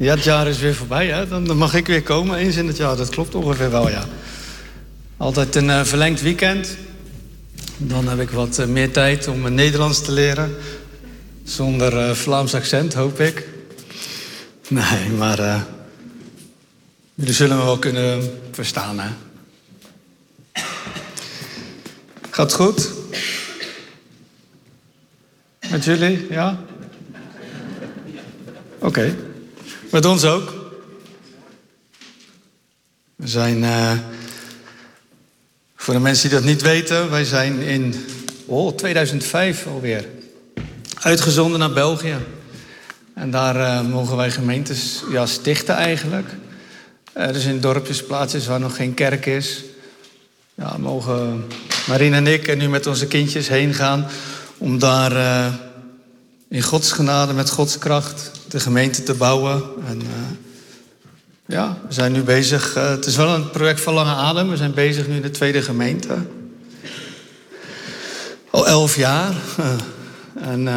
Ja, het jaar is weer voorbij, hè? Dan, mag ik weer komen eens in het jaar. Dat klopt ongeveer wel, ja. Altijd een uh, verlengd weekend. Dan heb ik wat uh, meer tijd om uh, Nederlands te leren. Zonder Vlaams accent, hoop ik. Nee, maar jullie zullen me wel kunnen verstaan, hè? Gaat goed? Met jullie, ja? Oké. Met ons ook. We zijn, uh, voor de mensen die dat niet weten, wij zijn in oh, 2005 alweer uitgezonden naar België. En daar uh, mogen wij gemeentes ja, stichten eigenlijk. Uh, dus in dorpjes, plaatsjes waar nog geen kerk is. Ja, mogen Marine en ik en nu met onze kindjes heen gaan om daar in Gods genade, met Gods kracht, de gemeente te bouwen. En uh, ja, we zijn nu bezig. Uh, het is wel een project van lange adem. We zijn bezig nu in de tweede gemeente. Al elf jaar. Uh, en,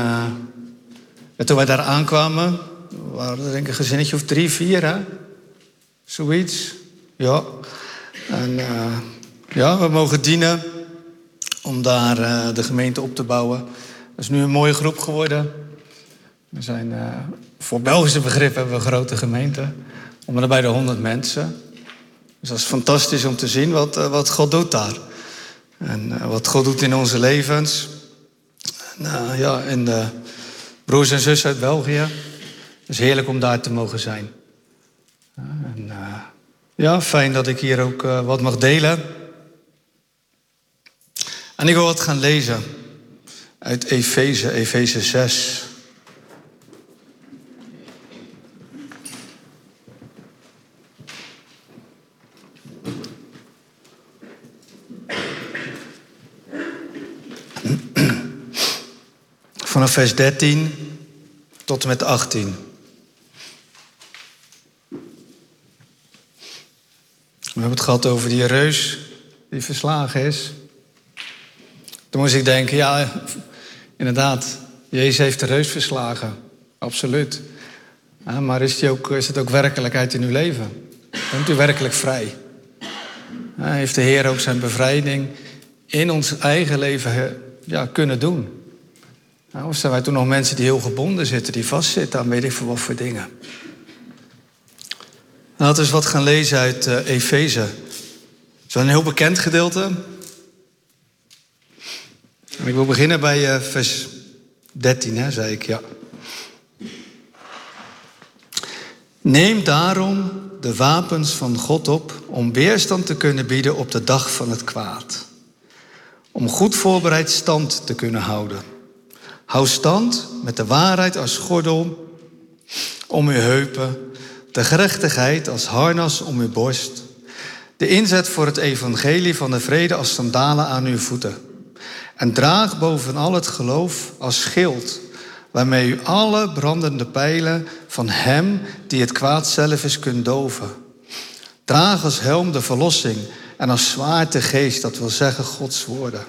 en, toen wij daar aankwamen, waren er denk ik een gezinnetje of drie, vier, hè? Zoiets. Ja. En ja, we mogen dienen om daar de gemeente op te bouwen. Dat is nu een mooie groep geworden. We zijn, uh, voor Belgische begrip hebben we een grote gemeente. Om en bij de 100 mensen. Dus dat is fantastisch om te zien wat, uh, wat God doet daar. En uh, wat God doet in onze levens. En, ja, en broers en zussen uit België. Het is heerlijk om daar te mogen zijn. En, ja, fijn dat ik hier ook wat mag delen. En ik wil wat gaan lezen uit Efeze, Efeze 6. Vanaf vers 13 tot en met 18. We hebben het gehad over die reus die verslagen is. Toen moest ik denken, ja, inderdaad, Jezus heeft de reus verslagen. Absoluut. Maar is, die ook, is het ook werkelijkheid in uw leven? Bent u werkelijk vrij? Heeft de Heer ook zijn bevrijding in ons eigen leven ja, kunnen doen? Nou, of zijn wij toen nog mensen die heel gebonden zitten, die vastzitten aan weet ik veel wat voor dingen? Laten we eens wat gaan lezen uit uh, Efeze. Het is wel een heel bekend gedeelte. En ik wil beginnen bij uh, vers 13, hè, zei ik, ja. Neem daarom de wapens van God op om weerstand te kunnen bieden op de dag van het kwaad. Om goed voorbereid stand te kunnen houden. Hou stand met de waarheid als gordel om uw heupen, de gerechtigheid als harnas om uw borst, de inzet voor het evangelie van de vrede als sandalen aan uw voeten. En draag bovenal het geloof als schild, waarmee u alle brandende pijlen van Hem die het kwaad zelf is kunt doven. Draag als helm de verlossing en als zwaard de geest, dat wil zeggen Gods woorden.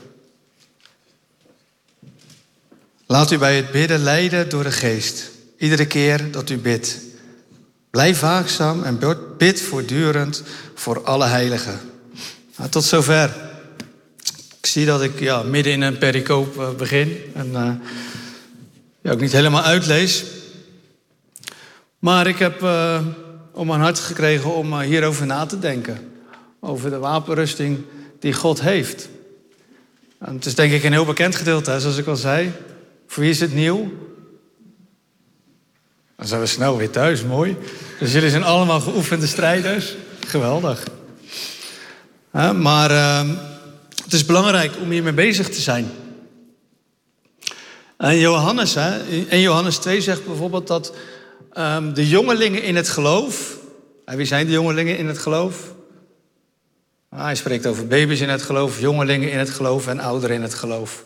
Laat u bij het bidden leiden door de geest. Iedere keer dat u bidt. Blijf waakzaam en bid voortdurend voor alle heiligen. Nou, tot zover. Ik zie dat ik ja, midden in een pericoop uh, begin. En uh, ja, ook niet helemaal uitlees. Maar ik heb uh, om mijn hart gekregen om hierover na te denken. Over de wapenrusting die God heeft. En het is denk ik een heel bekend gedeelte, zoals ik al zei. Voor wie is het nieuw? Dan zijn we snel weer thuis, mooi. Dus jullie zijn allemaal geoefende strijders. Geweldig. maar uh, het is belangrijk om hiermee bezig te zijn. En Johannes, hè, in Johannes 2 zegt bijvoorbeeld dat um, de jongelingen in het geloof. En wie zijn de jongelingen in het geloof? Ah, hij spreekt over baby's in het geloof, jongelingen in het geloof en ouderen in het geloof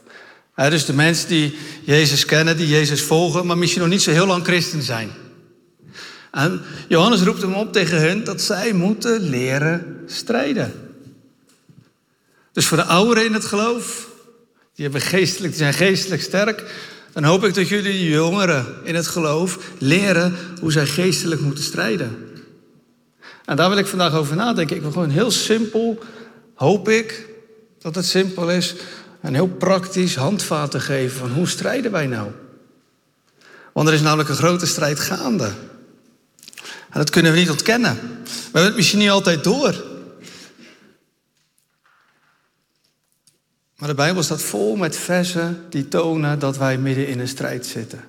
dus de mensen die Jezus kennen, die Jezus volgen, maar misschien nog niet zo heel lang christen zijn. En Johannes roept hem op tegen hen dat zij moeten leren strijden. Dus voor de ouderen in het geloof, die, hebben geestelijk, die zijn geestelijk sterk, dan hoop ik dat jullie jongeren in het geloof leren hoe zij geestelijk moeten strijden. En daar wil ik vandaag over nadenken. Ik wil gewoon heel simpel, hoop ik dat het simpel is, een heel praktisch handvaten geven van hoe strijden wij nou? Want er is namelijk een grote strijd gaande. En dat kunnen we niet ontkennen. We hebben het misschien niet altijd door. Maar de Bijbel staat vol met versen die tonen dat wij midden in een strijd zitten.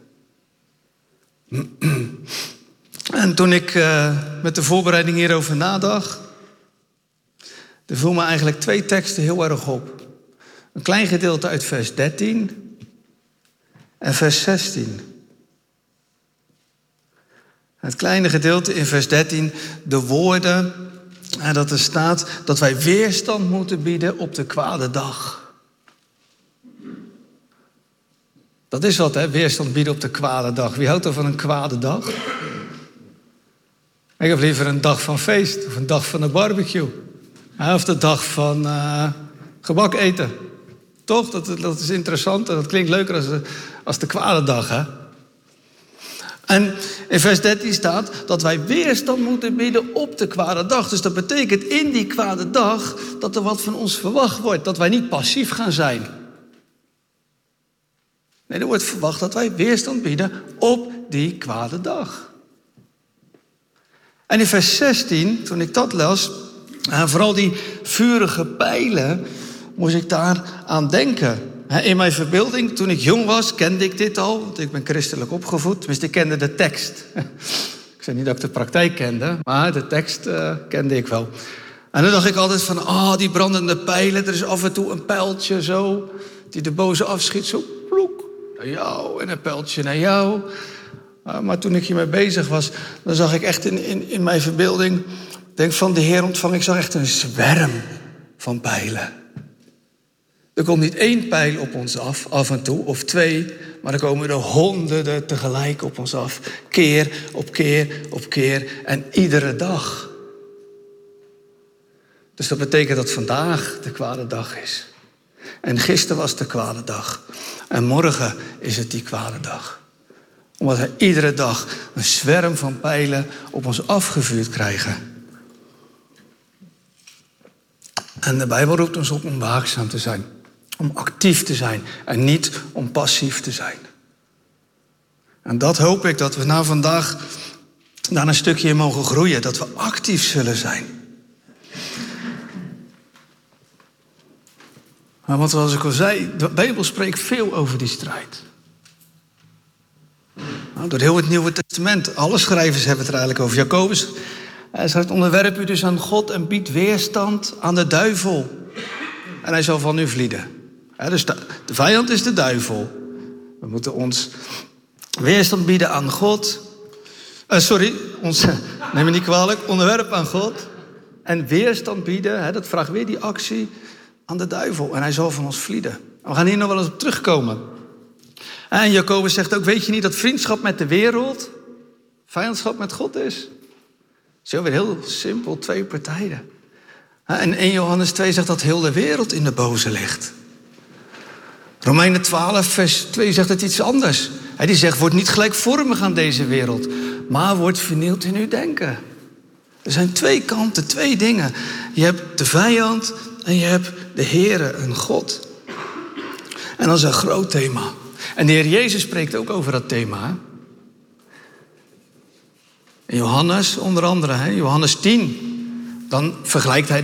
En toen ik uh, met de voorbereiding hierover nadacht, er viel me eigenlijk twee teksten heel erg op. Een klein gedeelte uit vers 13 en vers 16. Het kleine gedeelte in vers 13, de woorden, en dat er staat dat wij weerstand moeten bieden op de kwade dag. Dat is wat, hè? Weerstand bieden op de kwade dag. Wie houdt er van een kwade dag? Ik heb liever een dag van feest of een dag van een barbecue. Of de dag van uh, gebak eten. Toch? Dat, dat is interessant en dat klinkt leuker als de, als de kwade dag. Hè? En in vers 13 staat dat wij weerstand moeten bieden op de kwade dag. Dus dat betekent in die kwade dag dat er wat van ons verwacht wordt. Dat wij niet passief gaan zijn. Nee, er wordt verwacht dat wij weerstand bieden op die kwade dag. En in vers 16, toen ik dat las, en vooral die vurige pijlen, moest ik daar aan denken. In mijn verbeelding, toen ik jong was, kende ik dit al, want ik ben christelijk opgevoed. Dus ik kende de tekst. Ik zei niet dat ik de praktijk kende, maar de tekst uh, kende ik wel. En dan dacht ik altijd van, ah, die brandende pijlen, er is af en toe een pijltje zo, die de boze afschiet, zo ploek, naar jou en een pijltje naar jou. Uh, maar toen ik hiermee bezig was, dan zag ik echt in, in, in mijn verbeelding, denk van de Heer ontvang, ik zag echt een zwerm van pijlen. Er komt niet één pijl op ons af, af en toe, of twee, maar er komen er honderden tegelijk op ons af. Keer op keer op keer en iedere dag. Dus dat betekent dat vandaag de kwade dag is. En gisteren was de kwade dag. En morgen is het die kwade dag. Omdat we iedere dag een zwerm van pijlen op ons afgevuurd krijgen. En de Bijbel roept ons op om waakzaam te zijn. Om actief te zijn en niet om passief te zijn. En dat hoop ik dat we na vandaag daar een stukje mogen groeien. Dat we actief zullen zijn. Maar zoals ik al zei, de Bijbel spreekt veel over die strijd. Nou, door heel het Nieuwe Testament, alle schrijvers hebben het er eigenlijk over. Jacobus hij zegt, onderwerp u dus aan God en biedt weerstand aan de duivel. En hij zal van u vlieden dus de, vijand is de duivel. We moeten ons weerstand bieden aan God. Uh, sorry, ons, neem me niet kwalijk. Onderwerp aan God. En weerstand bieden, dat vraagt weer die actie aan de duivel. En hij zal van ons vlieden. We gaan hier nog wel eens op terugkomen. En Jacobus zegt ook, weet je niet dat vriendschap met de wereld vijandschap met God is? Zo weer heel simpel, twee partijen. En 1 Johannes 2 zegt dat heel de wereld in de boze ligt. Romeinen 12, vers 2 zegt het iets anders. Hij zegt, word niet gelijkvormig aan deze wereld, maar word vernield in uw denken. Er zijn twee kanten, twee dingen. Je hebt de vijand en je hebt de Heere, een God. En dat is een groot thema. En de Heer Jezus spreekt ook over dat thema. In Johannes onder andere, hè? Johannes 10. Dan vergelijkt hij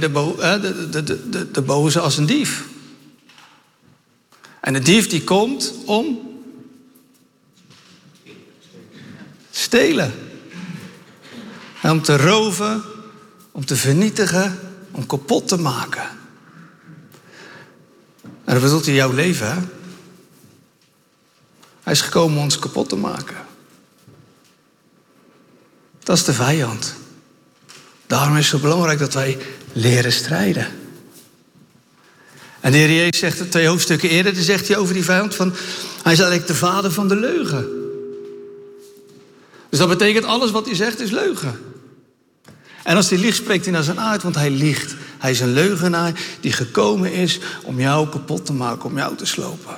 de boze als een dief. En de dief die komt om stelen. En om te roven, om te vernietigen, om kapot te maken. En dat bedoelt hij jouw leven, hè? Hij is gekomen om ons kapot te maken. Dat is de vijand. Daarom is het zo belangrijk dat wij leren strijden. En de Heer Jezus zegt twee hoofdstukken eerder, dan zegt hij over die vijand van, hij is eigenlijk de vader van de leugen. Dus dat betekent alles wat hij zegt is leugen. En als hij liegt, spreekt hij naar zijn aard, want hij liegt. Hij is een leugenaar die gekomen is om jou kapot te maken, om jou te slopen.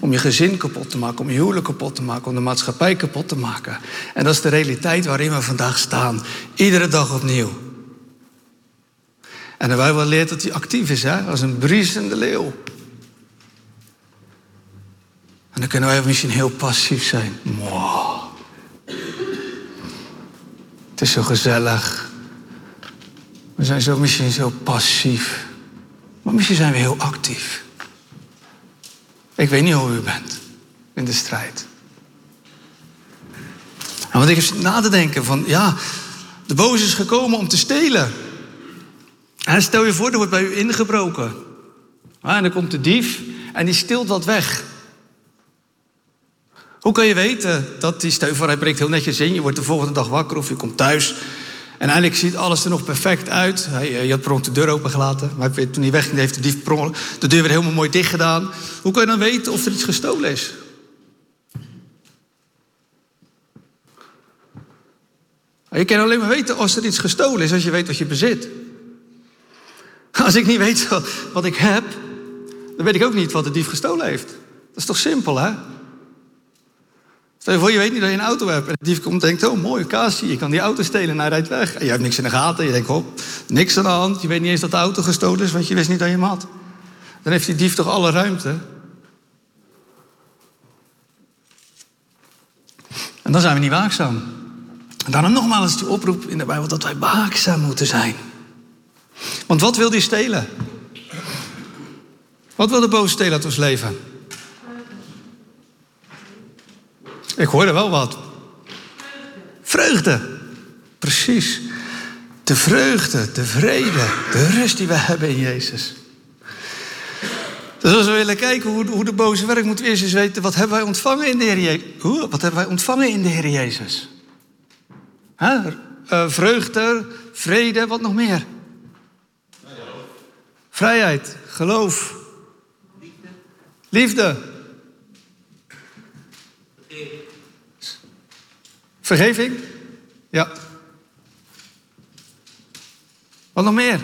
Om je gezin kapot te maken, om je huwelijk kapot te maken, om de maatschappij kapot te maken. En dat is de realiteit waarin we vandaag staan. Iedere dag opnieuw. En de Bijbel leert dat hij actief is, hè? als een briesende leeuw. En dan kunnen wij misschien heel passief zijn. Wow. Het is zo gezellig. We zijn zo misschien zo passief. Maar misschien zijn we heel actief. Ik weet niet hoe u bent in de strijd. En wat ik heb na te denken van, ja, de boze is gekomen om te stelen. Stel je voor, er wordt bij u ingebroken. En dan komt de dief en die stilt wat weg. Hoe kan je weten dat die, voor, hij breekt heel netjes in, je wordt de volgende dag wakker of je komt thuis. En eigenlijk ziet alles er nog perfect uit. Eh, je had per de deur opengelaten. Maar toen hij wegging, heeft de dief de deur weer helemaal mooi dicht gedaan. Hoe kan je dan weten of er iets gestolen is? Je kan alleen maar weten als er iets gestolen is, als je weet wat je bezit. Als ik niet weet wat ik heb, dan weet ik ook niet wat de dief gestolen heeft. Dat is toch simpel, hè? Stel je voor, je weet niet dat je een auto hebt. En de dief komt en denkt, oh mooi, Kasi, je kan die auto stelen en hij rijdt weg. En je hebt niks in de gaten. Je denkt, hop, niks aan de hand. Je weet niet eens dat de auto gestolen is, want je wist niet dat je hem had. Dan heeft die dief toch alle ruimte. En dan zijn we niet waakzaam. En daarom nogmaals die oproep in de Bijbel dat wij waakzaam moeten zijn. Want wat wil die stelen? Wat wil de boze stelen uit ons leven? Ik hoorde wel wat. Vreugde. Precies. De vreugde, de vrede, de rust die we hebben in Jezus. Dus als we willen kijken hoe, hoe de boze werkt, moeten we eerst eens weten... wat hebben wij ontvangen in de Heer Jezus? Wat hebben wij ontvangen in de Heer Jezus? Uh, vreugde, vrede, wat nog meer? Vrijheid, geloof. Liefde. Liefde. Vergeving? Ja. Wat nog meer?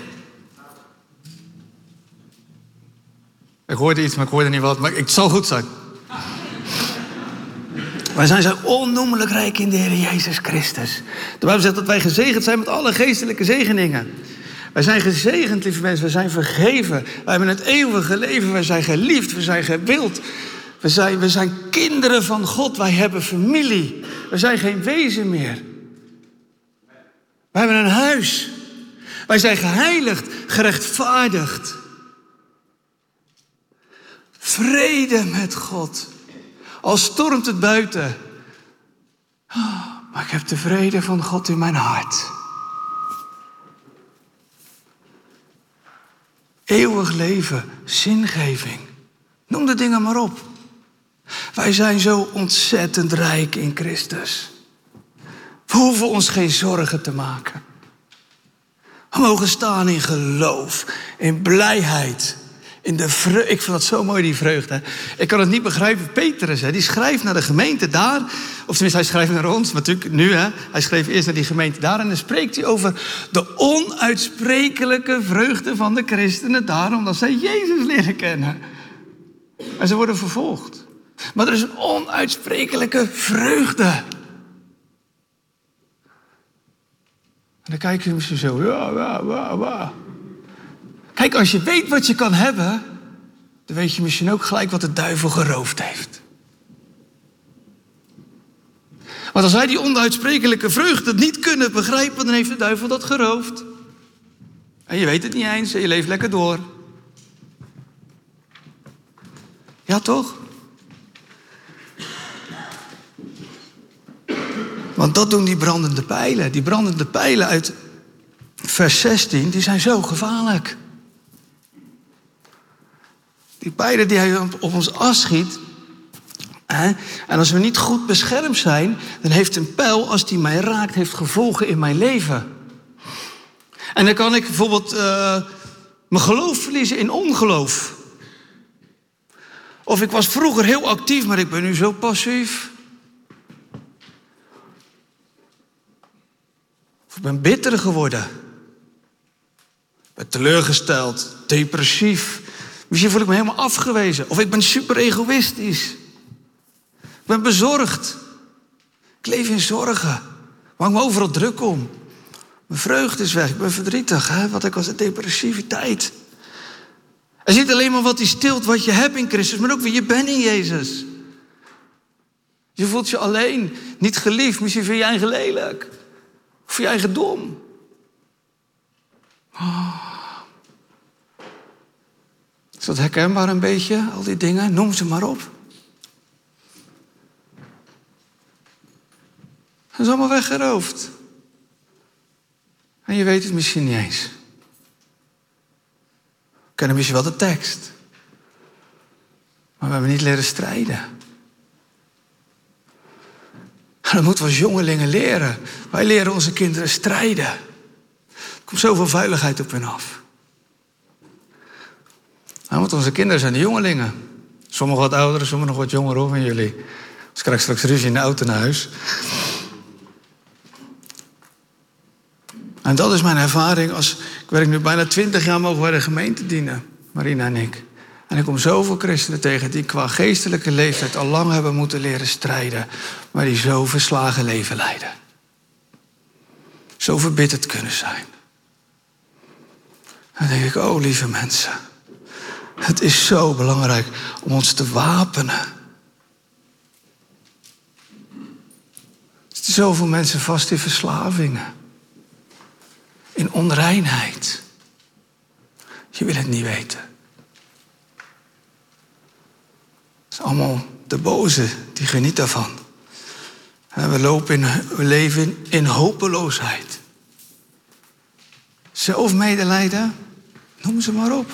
Ik hoorde iets, maar ik hoorde niet wat. Maar het zal goed zijn. Wij zijn zo onnoemelijk rijk in de Heer Jezus Christus. De Bijbel zegt dat wij gezegend zijn met alle geestelijke zegeningen. Wij zijn gezegend, lieve mensen. We zijn vergeven. Wij hebben het eeuwige leven. Wij zijn geliefd. We zijn gewild. We zijn, zijn kinderen van God. Wij hebben familie. We zijn geen wezen meer. We hebben een huis. Wij zijn geheiligd, gerechtvaardigd. Vrede met God. Al stormt het buiten. Maar ik heb de vrede van God in mijn hart. Eeuwig leven, zingeving. Noem de dingen maar op. Wij zijn zo ontzettend rijk in Christus. We hoeven ons geen zorgen te maken. We mogen staan in geloof, in blijheid, in de. Ik vind dat zo mooi, die vreugde. Ik kan het niet begrijpen. Petrus, hè, die schrijft naar de gemeente daar. Of tenminste, hij schrijft naar ons, maar natuurlijk nu. Hè, hij schreef eerst naar die gemeente daar. En dan spreekt hij over de onuitsprekelijke vreugde van de christenen. Daarom dat zij Jezus leren kennen. En ze worden vervolgd. Maar er is een onuitsprekelijke vreugde. En dan kijk je misschien zo, ja, ja, ja, ja. Kijk, als je weet wat je kan hebben, dan weet je misschien ook gelijk wat de duivel geroofd heeft. Want als wij die onuitsprekelijke vreugde niet kunnen begrijpen, dan heeft de duivel dat geroofd. En je weet het niet eens en je leeft lekker door. Ja, toch? Want dat doen die brandende pijlen. Die brandende pijlen uit vers 16, die zijn zo gevaarlijk. Die pijlen die hij op ons afschiet. En als we niet goed beschermd zijn, dan heeft een pijl, als die mij raakt, heeft gevolgen in mijn leven. En dan kan ik bijvoorbeeld uh, mijn geloof verliezen in ongeloof. Of ik was vroeger heel actief, maar ik ben nu zo passief. Of ik ben bitter geworden. Ben teleurgesteld, depressief. Misschien voel ik me helemaal afgewezen. Of ik ben super egoïstisch. Ik ben bezorgd. Ik leef in zorgen. Maak me overal druk om. Mijn vreugde is weg. Ik ben verdrietig. Hè? Wat ik was een depressiviteit. Er zit alleen maar wat die stilt wat je hebt in Christus, maar ook wie je bent in Jezus. Je voelt je alleen, niet geliefd, misschien vind je eigen lelijk. Of je eigen dom. Oh. Is dat herkenbaar een beetje, al die dingen? Noem ze maar op. Dat is allemaal weggeroofd. En je weet het misschien niet eens. We kennen misschien wel de tekst. Maar we hebben niet leren strijden. En dat moeten we als jongelingen leren. Wij leren onze kinderen strijden. Er komt zoveel veiligheid op hen af. Nou, want onze kinderen zijn de jongelingen. Sommigen wat ouderen, sommigen nog wat jonger hoor van jullie. Dus krijg straks ruzie in de auto naar huis. En dat is mijn ervaring als... Ik werk nu bijna twintig jaar mogen wij de gemeente dienen. Marina en ik. En ik kom zoveel christenen tegen die qua geestelijke leeftijd al lang hebben moeten leren strijden. Maar die zo verslagen leven leiden. Zo verbitterd kunnen zijn. Dan denk ik, oh lieve mensen. Het is zo belangrijk om ons te wapenen. Er zitten zoveel mensen vast in verslavingen. In onreinheid. Je wil het niet weten. Het is allemaal de boze die geniet daarvan. We, lopen in, we leven in hopeloosheid. Zelfmedelijden, noem ze maar op.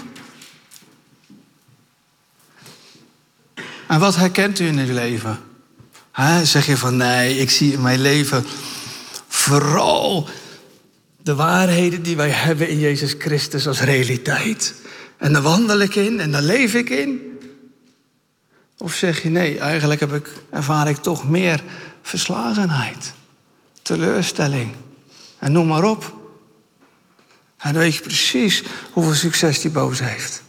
En wat herkent u in uw leven? zeg je van nee, ik zie in mijn leven vooral de waarheden die wij hebben in Jezus Christus als realiteit. En daar wandel ik in en daar leef ik in. Of zeg je nee, eigenlijk heb ik, ervaar ik toch meer verslagenheid, teleurstelling en noem maar op. En dan weet je precies hoeveel succes die boos heeft.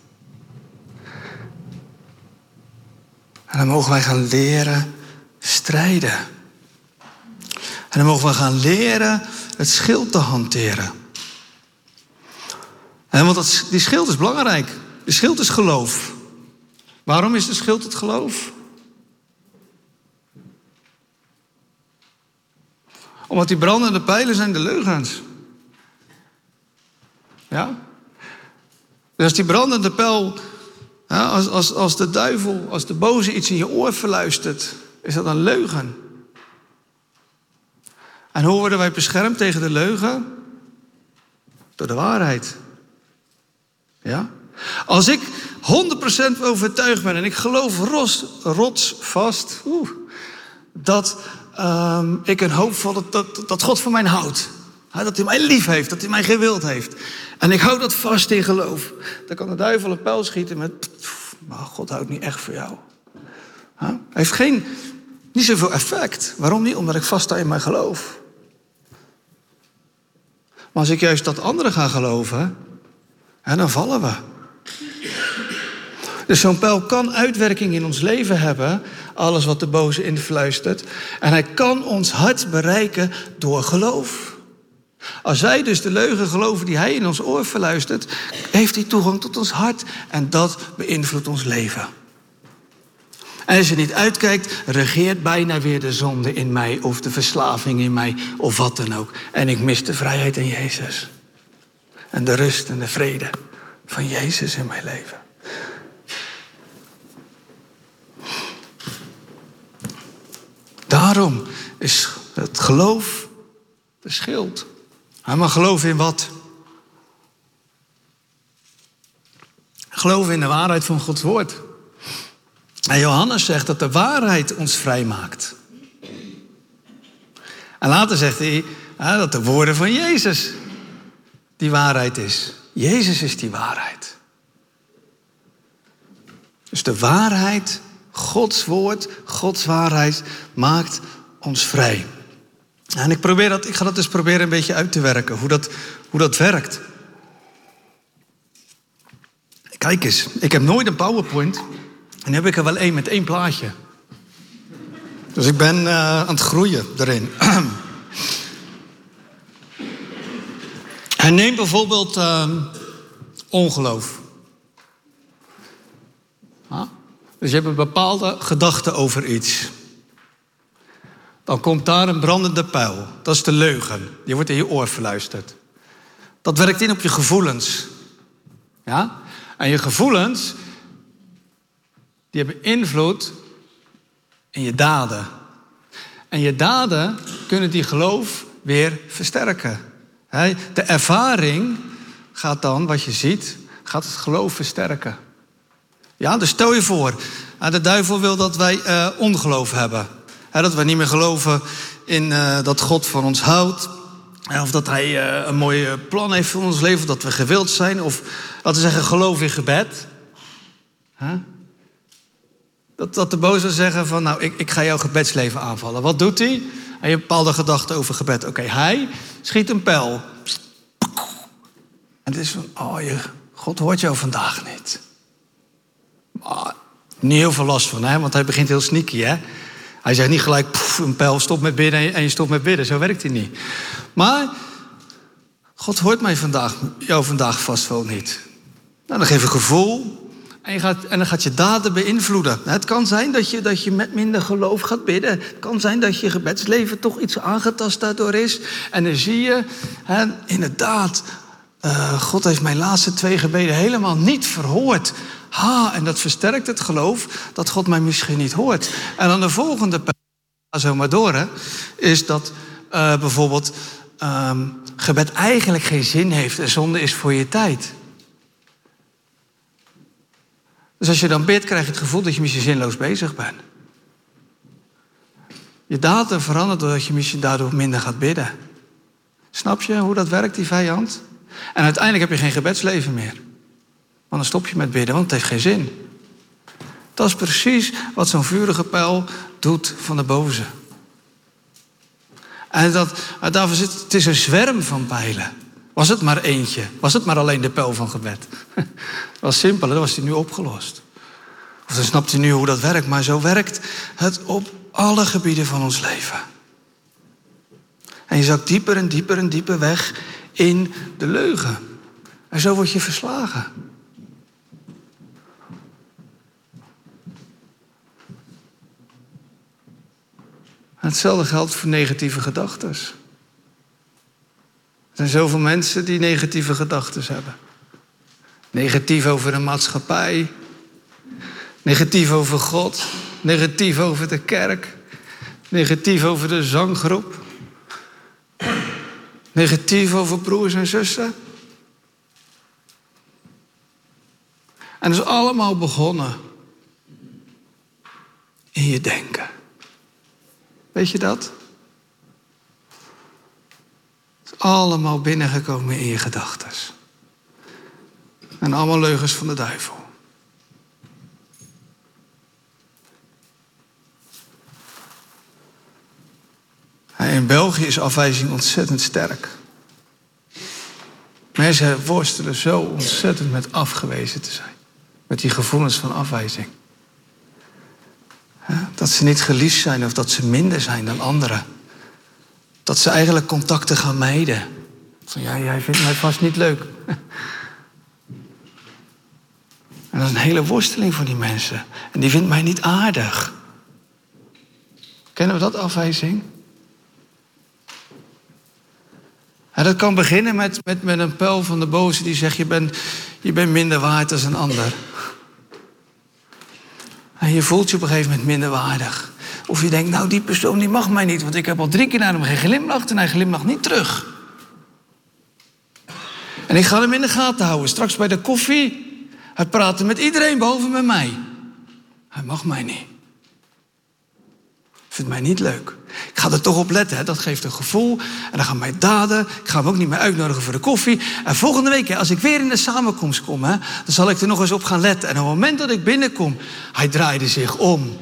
En dan mogen wij gaan leren strijden. En dan mogen we gaan leren het schild te hanteren. En want dat, die schild is belangrijk. De schild is geloof. Waarom is de schild het geloof? Omdat die brandende pijlen zijn de leugens. Ja? Dus als die brandende pijl als, als, als de duivel, als de boze iets in je oor verluistert, is dat een leugen. En hoe worden wij beschermd tegen de leugen? Door de waarheid. Ja? Als ik 100% overtuigd ben en ik geloof rots, rotsvast oeh, dat ehm, ik een hoop van dat, dat, dat God van mij houdt. Dat hij mij lief heeft, dat hij mij gewild heeft. En ik hou dat vast in geloof. Dan kan de duivel een pijl schieten met... Maar God houdt niet echt voor jou. Hij heeft geen, niet zoveel effect. Waarom niet? Omdat ik vast sta in mijn geloof. Maar als ik juist dat anderen ga geloven... dan vallen we. Dus zo'n pijl kan uitwerking in ons leven hebben, alles wat de boze influistert. En hij kan ons hart bereiken door geloof. Als wij dus de leugen geloven die hij in ons oor verluistert, heeft hij toegang tot ons hart en dat beïnvloedt ons leven. En als je niet uitkijkt, regeert bijna weer de zonde in mij of de verslaving in mij of wat dan ook. En ik mis de vrijheid in Jezus. En de rust en de vrede van Jezus in mijn leven. Daarom is het geloof de schild. Mag geloven in wat? Geloven in de waarheid van Gods woord. En Johannes zegt dat de waarheid ons vrij maakt. En later zegt hij dat de woorden van Jezus die waarheid is. Jezus is die waarheid. Dus de waarheid, Gods woord, Gods waarheid maakt ons vrij. En ik, probeer dat, ik ga dat dus proberen een beetje uit te werken, hoe dat, hoe dat werkt. Kijk eens, ik heb nooit een PowerPoint. En heb ik er wel één met één plaatje. Dus ik ben uh, aan het groeien erin. en neem bijvoorbeeld uh, ongeloof. Dus je hebt een bepaalde gedachte over iets. Dan komt daar een brandende pijl. Dat is de leugen. Die wordt in je oor verluisterd. Dat werkt in op je gevoelens. Ja? En je gevoelens, die hebben invloed in je daden. En je daden kunnen die geloof weer versterken. De ervaring gaat dan, wat je ziet, gaat het geloof versterken. Ja, dus stel je voor, de duivel wil dat wij uh, ongeloof hebben. Dat we niet meer geloven in uh, dat God van ons houdt. Of dat hij uh, een mooi plan heeft voor ons leven, dat we gewild zijn. Of laten we zeggen, geloof in gebed. Dat, dat de boze zeggen van, nou, ik, ik ga jouw gebedsleven aanvallen. Wat doet hij? Hij heeft bepaalde gedachten over gebed. Oké, hij schiet een pijl. En het is van, oh, je, God hoort jou vandaag niet. Maar, niet heel veel last van, hè? want hij begint heel sneaky. Hè? Hij zegt niet gelijk, een pijl, stop met bidden en je stopt met bidden. Zo werkt hij niet. Maar God hoort mij vandaag, jou vandaag vast wel niet. Nou, dan geef een gevoel en, je gaat, en dan gaat je daden beïnvloeden. Het kan zijn dat je, dat je met minder geloof gaat bidden. Het kan zijn dat je gebedsleven toch iets aangetast daardoor is. En dan zie je, hè, inderdaad, uh, God heeft mijn laatste twee gebeden helemaal niet verhoord. Ha, en dat versterkt het geloof dat God mij misschien niet hoort. En dan de volgende ga zo maar door, hè, is dat uh, bijvoorbeeld um, gebed eigenlijk geen zin heeft en zonde is voor je tijd. Dus als je dan bidt, krijg je het gevoel dat je misschien zinloos bezig bent. Je daden verandert doordat je misschien daardoor minder gaat bidden. Snap je hoe dat werkt, die vijand? En uiteindelijk heb je geen gebedsleven meer. Dan stop je met bidden, want het heeft geen zin. Dat is precies wat zo'n vurige pijl doet van de boze. En dat, daarvoor zit, het is een zwerm van pijlen. Was het maar eentje? Was het maar alleen de pijl van gebed? Dat was simpel, dan was hij nu opgelost. Of dan snapt hij nu hoe dat werkt, maar zo werkt het op alle gebieden van ons leven. En je zakt dieper en dieper en dieper weg in de leugen. En zo word je verslagen. Hetzelfde geldt voor negatieve gedachten. Er zijn zoveel mensen die negatieve gedachten hebben. Negatief over de maatschappij. Negatief over God. Negatief over de kerk. Negatief over de zanggroep. Negatief over broers en zussen. En dat is allemaal begonnen in je denken. Weet je dat? Het is allemaal binnengekomen in je gedachten. En allemaal leugens van de duivel. In België is afwijzing ontzettend sterk. Mensen worstelen zo ontzettend met afgewezen te zijn. Met die gevoelens van afwijzing. Dat ze niet geliefd zijn of dat ze minder zijn dan anderen. Dat ze eigenlijk contacten gaan mijden. Van ja, jij vindt mij vast niet leuk. En dat is een hele worsteling voor die mensen. En die vindt mij niet aardig. Kennen we dat afwijzing? En dat kan beginnen met, met, met een pijl van de boze die zegt: je bent, je bent minder waard dan een ander. En je voelt je op een gegeven moment minder waardig. Of je denkt, nou die persoon die mag mij niet, want ik heb al drie keer naar hem geglimlacht en hij glimlacht niet terug. En ik ga hem in de gaten houden. Straks bij de koffie. Hij praat met iedereen behalve met mij. Hij mag mij niet vindt mij niet leuk. Ik ga er toch op letten, hè? dat geeft een gevoel. En dan gaan mijn daden. Ik ga hem ook niet meer uitnodigen voor de koffie. En volgende week, hè, als ik weer in de samenkomst kom, hè, dan zal ik er nog eens op gaan letten. En op het moment dat ik binnenkom, hij draaide zich om.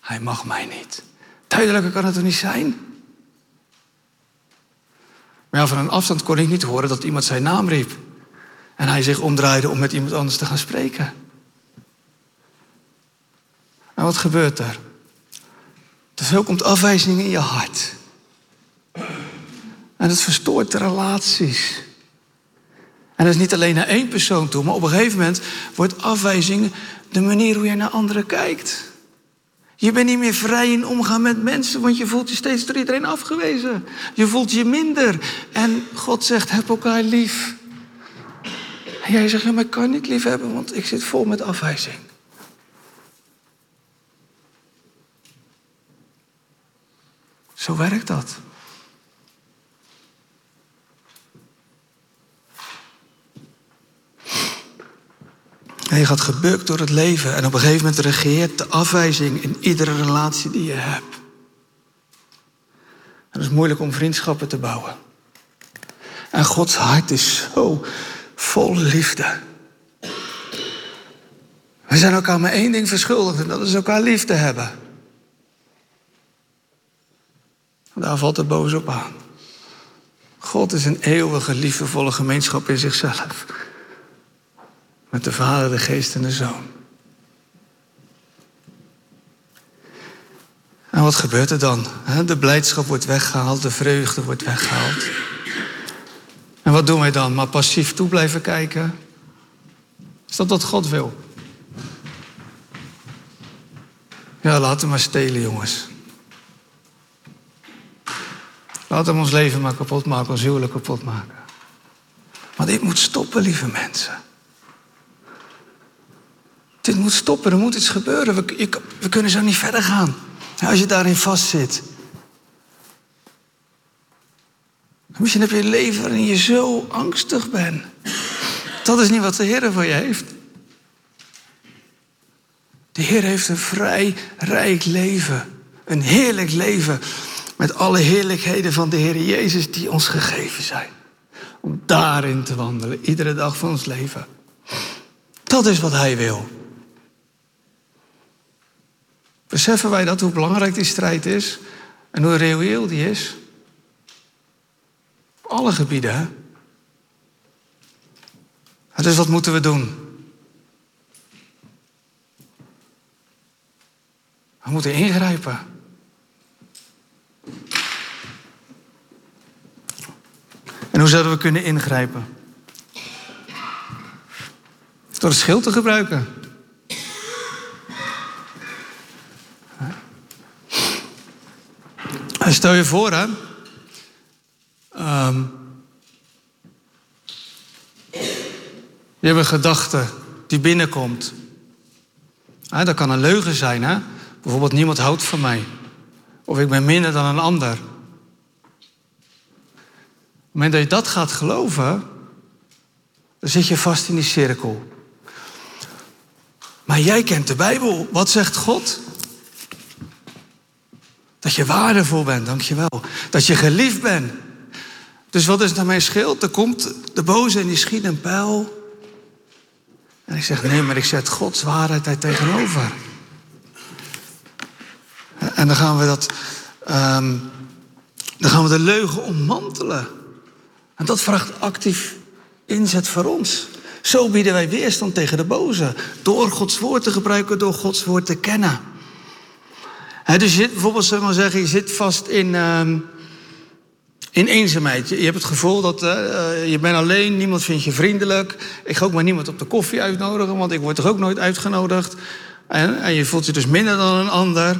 Hij mag mij niet. Duidelijker kan het toch niet zijn? Maar ja, van een afstand kon ik niet horen dat iemand zijn naam riep. En hij zich omdraaide om met iemand anders te gaan spreken. En wat gebeurt er? Te veel komt afwijzing in je hart. En het verstoort de relaties. En dat is niet alleen naar één persoon toe, maar op een gegeven moment wordt afwijzing de manier hoe je naar anderen kijkt. Je bent niet meer vrij in omgaan met mensen, want je voelt je steeds door iedereen afgewezen. Je voelt je minder. En God zegt: heb elkaar lief. En jij zegt: ja, maar ik kan niet lief hebben, want ik zit vol met afwijzing. Zo werkt dat. En je gaat gebukt door het leven. En op een gegeven moment regeert de afwijzing in iedere relatie die je hebt. En het is moeilijk om vriendschappen te bouwen. En Gods hart is zo vol liefde. We zijn elkaar maar één ding verschuldigd en dat is elkaar lief te hebben. Daar valt het boos op aan. God is een eeuwige, liefdevolle gemeenschap in zichzelf. Met de Vader, de Geest en de Zoon. En wat gebeurt er dan? De blijdschap wordt weggehaald, de vreugde wordt weggehaald. En wat doen wij dan? Maar passief toe blijven kijken? Is dat wat God wil? Ja, laten we maar stelen, jongens. Laten we ons leven maar kapot maken, ons huwelijk kapot maken. Maar dit moet stoppen, lieve mensen. Dit moet stoppen, er moet iets gebeuren. We, we kunnen zo niet verder gaan. Als je daarin vastzit. Misschien heb je een leven waarin je zo angstig bent. Dat is niet wat de Heer voor je heeft. De Heer heeft een vrij rijk leven. Een heerlijk leven. Met alle heerlijkheden van de Heer Jezus die ons gegeven zijn. Om daarin te wandelen, iedere dag van ons leven. Dat is wat Hij wil. Beseffen wij dat, hoe belangrijk die strijd is en hoe reëel die is? Op alle gebieden, hè? Dus wat moeten we doen? We moeten ingrijpen. En hoe zouden we kunnen ingrijpen? Door het schild te gebruiken. Stel je voor, hè. Um, je hebt een gedachte die binnenkomt. dat kan een leugen zijn, hè. Bijvoorbeeld, niemand houdt van mij. Of ik ben minder dan een ander. Het moment dat je dat gaat geloven, dan zit je vast in die cirkel. Maar jij kent de Bijbel. Wat zegt God? Dat je waardevol bent, dankjewel. Dat je geliefd bent. Dus wat is nou mijn schild? Er komt de boze en die schiet een pijl. En ik zeg, nee, maar ik zet Gods waarheid daar tegenover. En dan gaan we dat, ehm, dan gaan we de leugen ommantelen. En dat vraagt actief inzet voor ons. Zo bieden wij weerstand tegen de boze. Door Gods woord te gebruiken, door Gods woord te kennen dus je bijvoorbeeld, we maar zeggen, je zit vast in, uh, in eenzaamheid. Je, hebt het gevoel dat uh, je bent alleen, niemand vindt je vriendelijk. Ik ga ook maar niemand op de koffie uitnodigen, want ik word toch ook nooit uitgenodigd. En, en je voelt je dus minder dan een ander.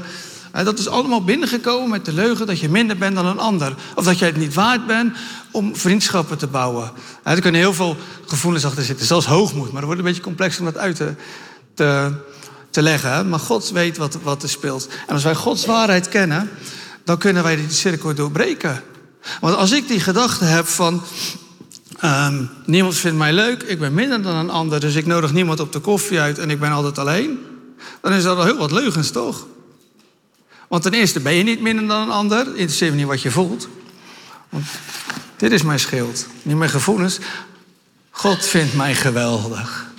Dat is allemaal binnengekomen met de leugen dat je minder bent dan een ander. Of dat jij het niet waard bent om vriendschappen te bouwen. er kunnen heel veel gevoelens achter zitten, zelfs hoogmoed. Maar het wordt een beetje complex om dat uit te, te leggen. Maar God weet wat, wat er speelt. En als wij Gods waarheid kennen, dan kunnen wij die cirkel doorbreken. Want als ik die gedachte heb van. Um, niemand vindt mij leuk, ik ben minder dan een ander, dus ik nodig niemand op de koffie uit en ik ben altijd alleen. Dan is dat al heel wat leugens, toch? Want ten eerste ben je niet minder dan een ander, interesseert me niet wat je voelt. Want dit is mijn schild, niet mijn gevoelens. God vindt mij geweldig.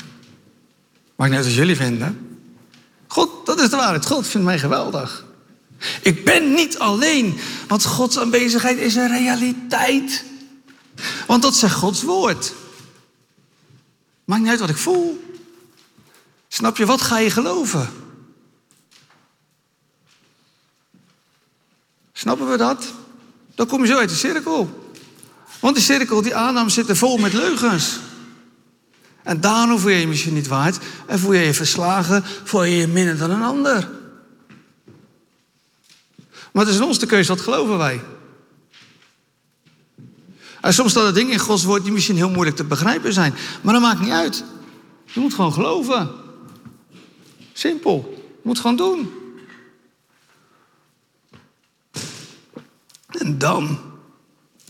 Maakt net als jullie vinden. God, dat is de waarheid. God vindt mij geweldig. Ik ben niet alleen, want Gods aanwezigheid is een realiteit. Want dat zegt Gods woord. Maakt niet uit wat ik voel. Snap je, wat ga je geloven? Snappen we dat? Dan kom je zo uit de cirkel. Want die cirkel, die aanname zit er vol met leugens. En daarom voel je je misschien niet waard. En voel je je verslagen, voel je je minder dan een ander. Maar het is ons de keuze, wat geloven wij? En soms staan er dingen in Gods woord die misschien heel moeilijk te begrijpen zijn. Maar dat maakt niet uit. Je moet gewoon geloven. Simpel. Je moet gewoon doen. En dan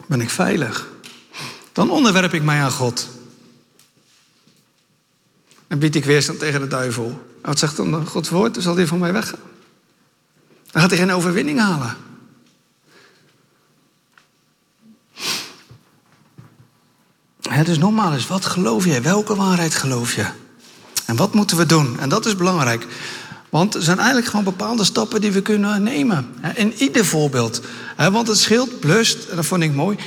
ben ik veilig. Dan onderwerp ik mij aan God. En bied ik weerstand tegen de duivel. Wat zegt dan Gods woord? Dan zal hij van mij weggaan. Dan gaat hij geen overwinning halen. Het is nogmaals, wat geloof je? Welke waarheid geloof je? En wat moeten we doen? En dat is belangrijk. Want er zijn eigenlijk gewoon bepaalde stappen die we kunnen nemen. In ieder voorbeeld. Want het schild blust, en dat vond ik mooi,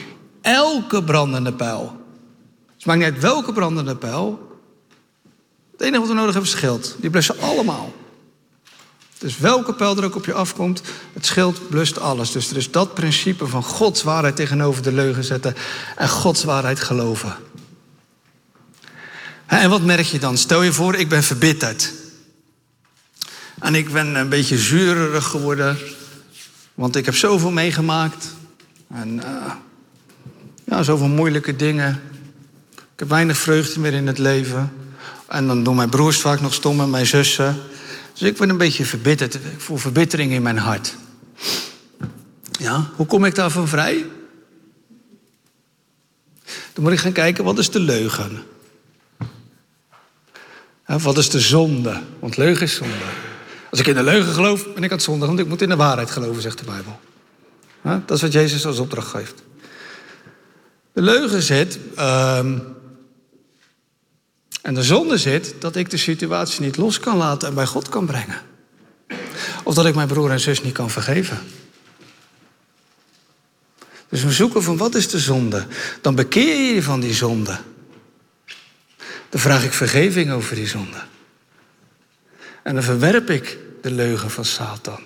elke brandende pijl. Het maakt niet uit welke brandende pijl. Het enige wat we nodig hebben is schild. Die blussen allemaal. Dus welke pijl er ook op je afkomt, het schild blust alles. Dus er is dat principe van Gods waarheid tegenover de leugen zetten en Gods waarheid geloven. En wat merk je dan? Stel je voor, ik ben verbitterd. En ik ben een beetje zuurig geworden, want ik heb zoveel meegemaakt. En uh, ja, zoveel moeilijke dingen. Ik heb weinig vreugde meer in het leven. En dan doen mijn broers vaak nog stom en mijn zussen. Dus ik ben een beetje verbitterd. Ik voel verbittering in mijn hart. Ja, hoe kom ik daarvan vrij? Dan moet ik gaan kijken, wat is de leugen? Wat is de zonde? Want leugen is zonde. Als ik in de leugen geloof, ben ik aan het zondigen, want ik moet in de waarheid geloven, zegt de Bijbel. Dat is wat Jezus als opdracht geeft. De leugen zit, um, en de zonde zit dat ik de situatie niet los kan laten en bij God kan brengen. Of dat ik mijn broer en zus niet kan vergeven. Dus we zoeken van wat is de zonde? Dan bekeer je je van die zonde. Dan vraag ik vergeving over die zonde. En dan verwerp ik de leugen van Satan.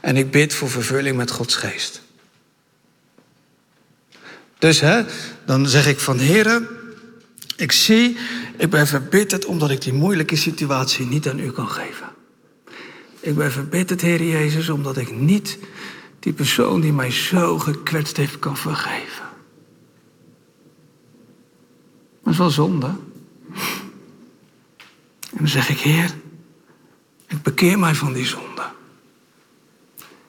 En ik bid voor vervulling met Gods geest. Dus hè, dan zeg ik van Heren, ik zie, ik ben verbitterd omdat ik die moeilijke situatie niet aan u kan geven. Ik ben verbitterd, Heer Jezus, omdat ik niet die persoon die mij zo gekwetst heeft kan vergeven. Dat is wel zonde. En dan zeg ik, Heer, ik bekeer mij van die zonde.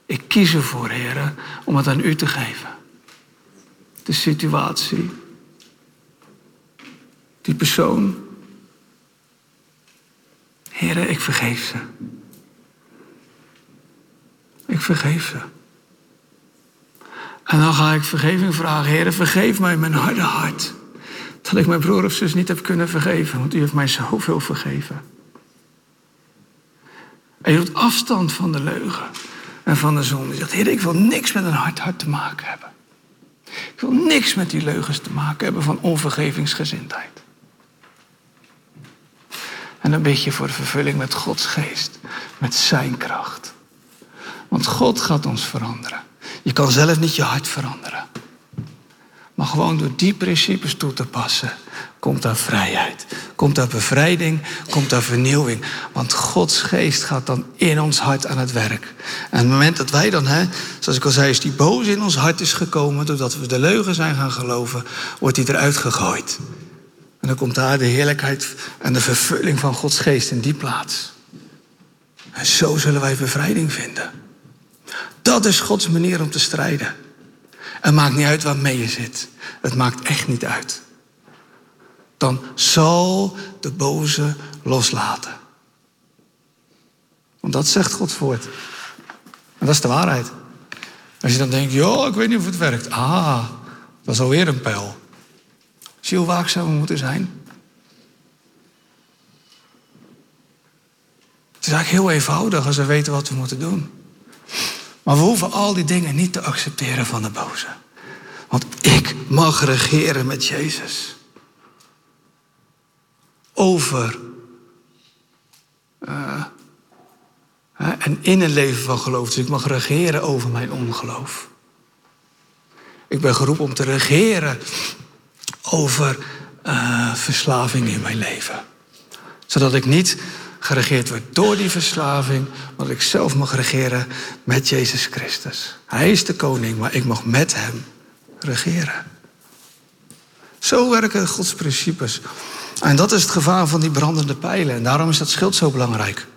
Ik kies ervoor, Heer, om het aan u te geven. De situatie, die persoon. Heren, ik vergeef ze. Ik vergeef ze. En dan ga ik vergeving vragen. Heren, vergeef mij mijn harde hart. Dat ik mijn broer of zus niet heb kunnen vergeven. Want u heeft mij zoveel vergeven. Je doet afstand van de leugen en van de zonde. Je zegt, Heer, ik wil niks met een hard hart te maken hebben. Ik wil niks met die leugens te maken hebben van onvergevingsgezindheid. En dan bid je voor de vervulling met Gods geest, met zijn kracht. Want God gaat ons veranderen. Je kan zelf niet je hart veranderen. Maar gewoon door die principes toe te passen, komt daar vrijheid. Komt daar bevrijding, komt daar vernieuwing. Want Gods geest gaat dan in ons hart aan het werk. En het moment dat wij dan, hè, zoals ik al zei, is die boze in ons hart is gekomen, doordat we de leugen zijn gaan geloven, wordt die eruit gegooid. En dan komt daar de heerlijkheid en de vervulling van Gods geest in die plaats. En zo zullen wij bevrijding vinden. Dat is Gods manier om te strijden. Het maakt niet uit waarmee je zit. Het maakt echt niet uit. Dan zal de boze loslaten. Want dat zegt Gods woord. En dat is de waarheid. Als je dan denkt, joh, ik weet niet of het werkt. Ah, dat is alweer een pijl. Zie hoe waakzaam we moeten zijn? Het is eigenlijk heel eenvoudig als we weten wat we moeten doen. Maar we hoeven al die dingen niet te accepteren van de boze. Want ik mag regeren met Jezus. Over. Uh, en in een leven van geloof. Dus ik mag regeren over mijn ongeloof. Ik ben geroepen om te regeren over uh, verslaving in mijn leven. Zodat ik niet geregeerd word door die verslaving, maar ik zelf mag regeren met Jezus Christus. Hij is de koning, maar ik mag met hem regeren. Zo werken Gods principes. En dat is het gevaar van die brandende pijlen. En daarom is dat schild zo belangrijk.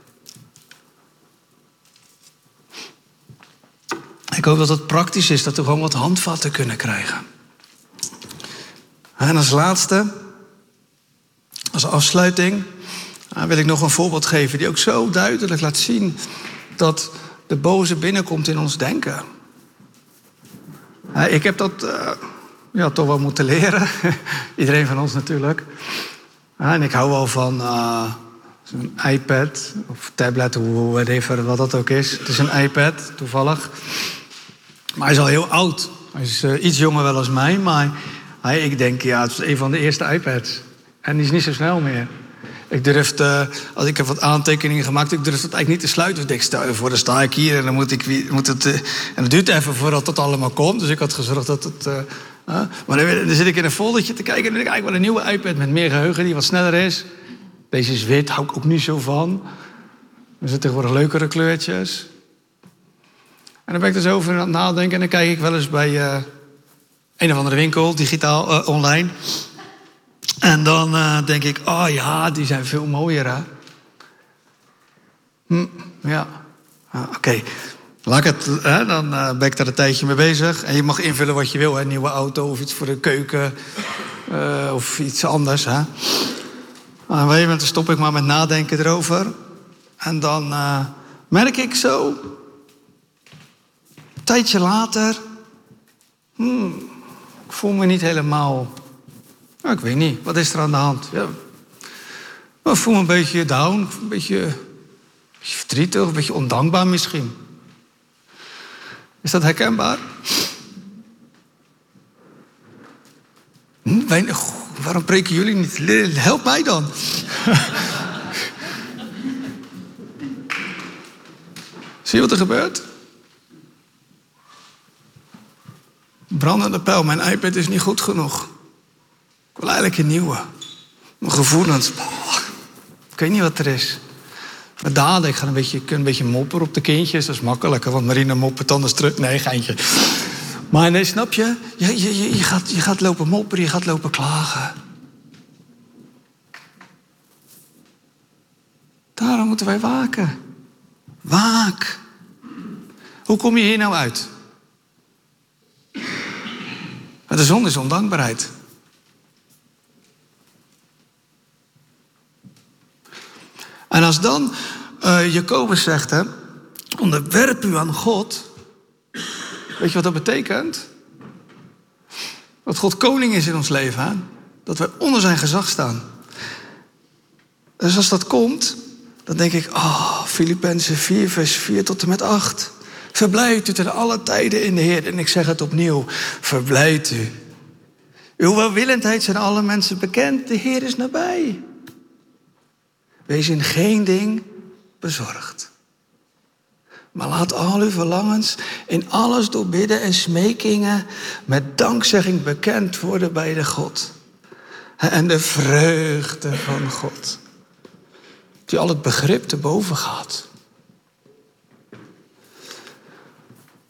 Ik hoop dat het praktisch is, dat we gewoon wat handvatten kunnen krijgen. En als laatste, als afsluiting, wil ik nog een voorbeeld geven die ook zo duidelijk laat zien dat de boze binnenkomt in ons denken. Ik heb dat uh, ja, toch wel moeten leren. Iedereen van ons natuurlijk. En ik hou wel van een iPad of tablet, whatever, wat dat ook is. Het is een iPad, toevallig. Maar hij is al heel oud. Hij is uh, iets jonger wel als mij, maar hij, ik denk, ja, het is een van de eerste iPads. En die is niet zo snel meer. Ik durfde, als ik heb wat aantekeningen gemaakt, ik durf het eigenlijk niet te sluiten. Ik denk, stel voor, dan sta ik hier en dan moet ik moet het. Uh, en het duurt even voordat het allemaal komt. Dus ik had gezorgd dat het. Maar dan, zit ik in een foldertje te kijken en dan denk ik wel een nieuwe iPad met meer geheugen die wat sneller is. Deze is wit, hou ik ook niet zo van. Er zitten tegenwoordig leukere kleurtjes. En dan ben ik zo over aan het nadenken en dan kijk ik wel eens bij een of andere winkel, digitaal, online. En dan uh, denk ik, oh ja, die zijn veel mooier, hè? Hm, ja, ah, oké. Laat het, dan uh, ben ik daar een tijdje mee bezig. En je mag invullen wat je wil, een nieuwe auto of iets voor de keuken uh, of iets anders. Hè? Op een stop ik maar met nadenken erover. En dan merk ik zo, een tijdje later, hmm, ik voel me niet helemaal nou, ik weet niet, wat is er aan de hand? Ja. ik voel me een beetje down, een beetje, een beetje verdrietig, een beetje ondankbaar misschien. Is dat herkenbaar? Hm, waarom preken jullie niet? Help mij dan. Zie je wat er gebeurt? Brandende pijl, mijn iPad is niet goed genoeg. Ik wil eigenlijk een nieuwe. Mijn gevoelens. ik weet niet wat er is. Mijn daden, ik ga een beetje, ik een beetje mopperen op de kindjes. Dat is makkelijker, want Marina moppert anders terug. Nee, geintje. Maar nee, snap je? Je, je, je, je, gaat, je gaat lopen mopperen, je gaat lopen klagen. Daarom moeten wij waken. Waak. Hoe kom je hier nou uit? De zon is ondankbaarheid. En als dan uh, Jacobus zegt, hè, onderwerp u aan God. Weet je wat dat betekent? Dat God koning is in ons leven. Hè? Dat we onder zijn gezag staan. Dus als dat komt, dan denk ik, oh, Filippenzen 4, vers 4 tot en met 8. Verblijft u ten alle tijden in de Heer. En ik zeg het opnieuw, verblijft u. Uw welwillendheid zijn alle mensen bekend. De Heer is nabij. Wees in geen ding bezorgd. Maar laat al uw verlangens in alles door bidden en smekingen met dankzegging bekend worden bij de God. En de vreugde van God. Die al het begrip te boven gaat.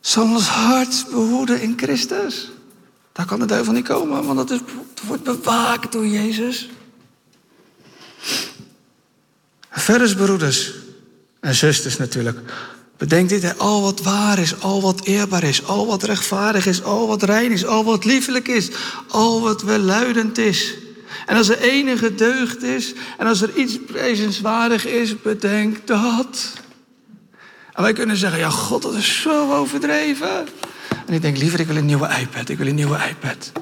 Zal ons hart behoeden in Christus. Daar kan de duivel niet komen, want dat, is, wordt bewaakt door Jezus. Verder, broeders en zusters natuurlijk. Bedenk dit, al wat waar is, al wat eerbaar is, al wat rechtvaardig is, al wat rein is, al wat liefelijk is, al wat welluidend is. En als er enige deugd is en als er iets prijzenswaardig is, bedenk dat. En wij kunnen zeggen, ja God, dat is zo overdreven. En ik denk, liever ik wil een nieuwe iPad, ik wil een nieuwe iPad.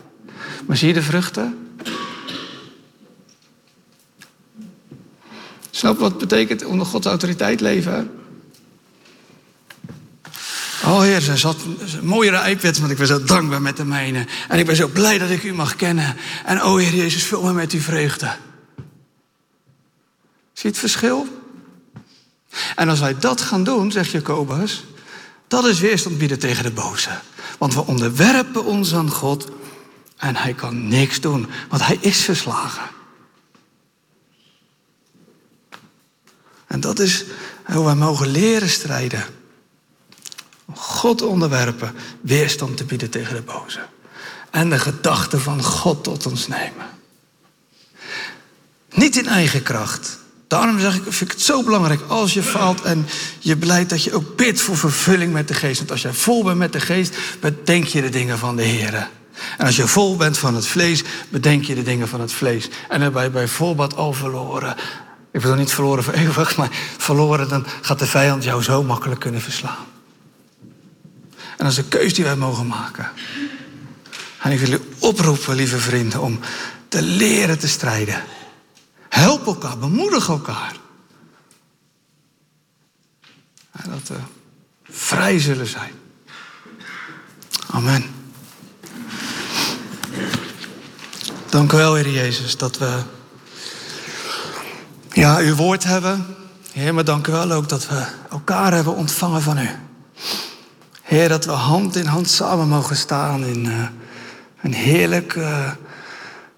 Maar zie je de vruchten? Snap wat betekent onder Gods autoriteit leven? Oh Heer, ze zat mooiere iPads, want ik ben zo dankbaar met de mijne. En ik ben zo blij dat ik u mag kennen. En oh Heer Jezus, vul me met uw vreugde. Zie je het verschil? En als wij dat gaan doen, zegt Jacobus, dat is weerstand bieden tegen de boze. Want we onderwerpen ons aan God en hij kan niks doen, want hij is verslagen. En dat is hoe wij mogen leren strijden. God onderwerpen, weerstand te bieden tegen de boze. En de gedachten van God tot ons nemen. Niet in eigen kracht. Daarom zeg ik, vind ik het zo belangrijk als je faalt en je blijkt dat je ook bidt voor vervulling met de geest. Want als jij vol bent met de geest, bedenk je de dingen van de Heer. En als je vol bent van het vlees, bedenk je de dingen van het vlees. En je bij voorbaat al verloren. Ik bedoel niet verloren voor eeuwig, maar verloren, dan gaat de vijand jou zo makkelijk kunnen verslaan. En dat is de keus die wij mogen maken. En ik wil u oproepen, lieve vrienden, om te leren te strijden. Help elkaar, bemoedig elkaar. En dat we vrij zullen zijn. Amen. Dank u wel, Heer Jezus, dat we ja, uw woord hebben. Heer, maar dank u wel ook dat we elkaar hebben ontvangen van u. Heer, dat we hand in hand samen mogen staan in uh, een heerlijke uh,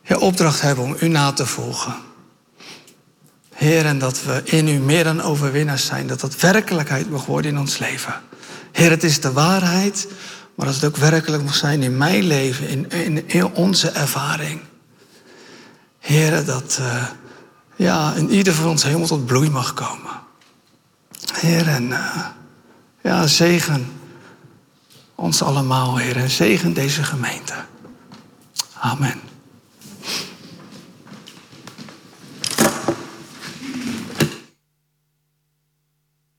ja, opdracht hebben om u na te volgen. Heer, en dat we in u meer dan overwinnaars zijn. Dat dat werkelijkheid mag worden in ons leven. Heer, het is de waarheid, maar dat het ook werkelijk mag zijn in mijn leven, in, in, onze ervaring. Heer, dat uh, ja, in ieder van ons helemaal tot bloei mag komen. Heer, en uh, ja, zegen ons allemaal, Heer, en zegen deze gemeente. Amen.